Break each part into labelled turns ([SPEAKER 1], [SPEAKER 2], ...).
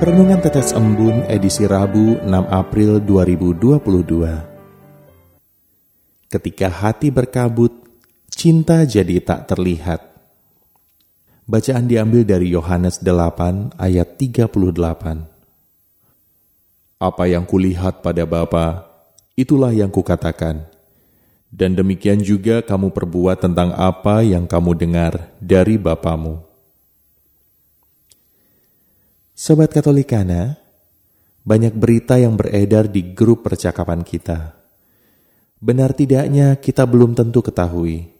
[SPEAKER 1] Renungan Tetes Embun edisi Rabu 6 April 2022 Ketika hati berkabut, cinta jadi tak terlihat. Bacaan diambil dari Yohanes 8 ayat 38. Apa yang kulihat pada Bapa, itulah yang kukatakan. Dan demikian juga kamu perbuat tentang apa yang kamu dengar dari Bapamu. Sobat Katolikana, banyak berita yang beredar di grup percakapan kita. Benar tidaknya kita belum tentu ketahui.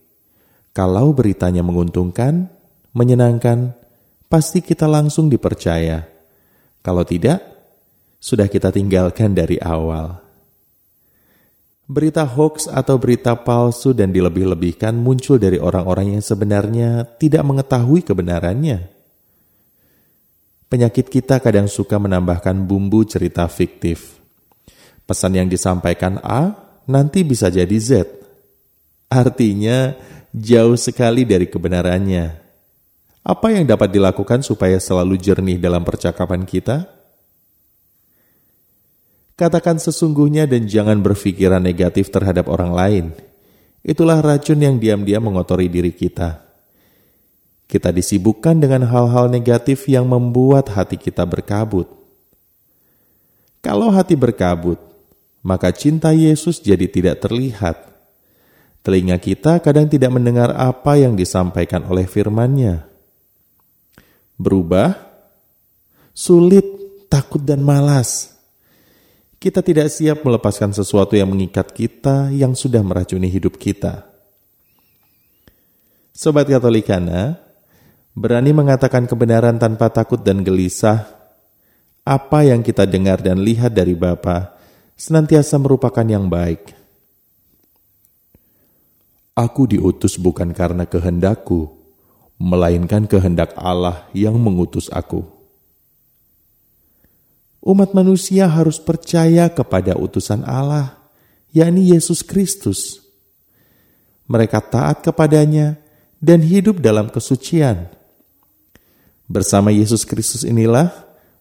[SPEAKER 1] Kalau beritanya menguntungkan, menyenangkan, pasti kita langsung dipercaya. Kalau tidak, sudah kita tinggalkan dari awal. Berita hoax atau berita palsu dan dilebih-lebihkan muncul dari orang-orang yang sebenarnya tidak mengetahui kebenarannya Penyakit kita kadang suka menambahkan bumbu cerita fiktif. Pesan yang disampaikan A nanti bisa jadi Z. Artinya jauh sekali dari kebenarannya. Apa yang dapat dilakukan supaya selalu jernih dalam percakapan kita? Katakan sesungguhnya dan jangan berpikiran negatif terhadap orang lain. Itulah racun yang diam-diam mengotori diri kita kita disibukkan dengan hal-hal negatif yang membuat hati kita berkabut. Kalau hati berkabut, maka cinta Yesus jadi tidak terlihat. Telinga kita kadang tidak mendengar apa yang disampaikan oleh firman-Nya. Berubah, sulit, takut, dan malas. Kita tidak siap melepaskan sesuatu yang mengikat kita yang sudah meracuni hidup kita. Sobat Katolikana, berani mengatakan kebenaran tanpa takut dan gelisah, apa yang kita dengar dan lihat dari Bapa senantiasa merupakan yang baik. Aku diutus bukan karena kehendakku, melainkan kehendak Allah yang mengutus aku. Umat manusia harus percaya kepada utusan Allah, yakni Yesus Kristus. Mereka taat kepadanya dan hidup dalam kesucian Bersama Yesus Kristus inilah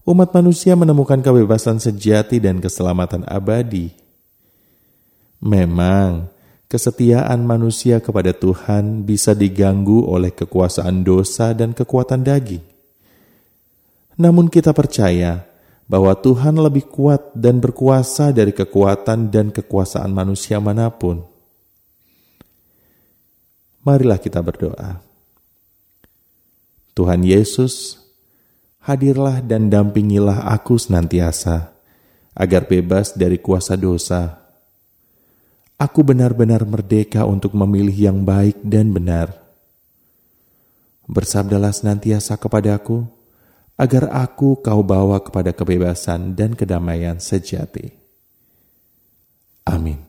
[SPEAKER 1] umat manusia menemukan kebebasan sejati dan keselamatan abadi. Memang, kesetiaan manusia kepada Tuhan bisa diganggu oleh kekuasaan dosa dan kekuatan daging. Namun kita percaya bahwa Tuhan lebih kuat dan berkuasa dari kekuatan dan kekuasaan manusia mana pun. Marilah kita berdoa. Tuhan Yesus, hadirlah dan dampingilah aku senantiasa, agar bebas dari kuasa dosa. Aku benar-benar merdeka untuk memilih yang baik dan benar. Bersabdalah senantiasa kepadaku, agar aku kau bawa kepada kebebasan dan kedamaian sejati. Amin.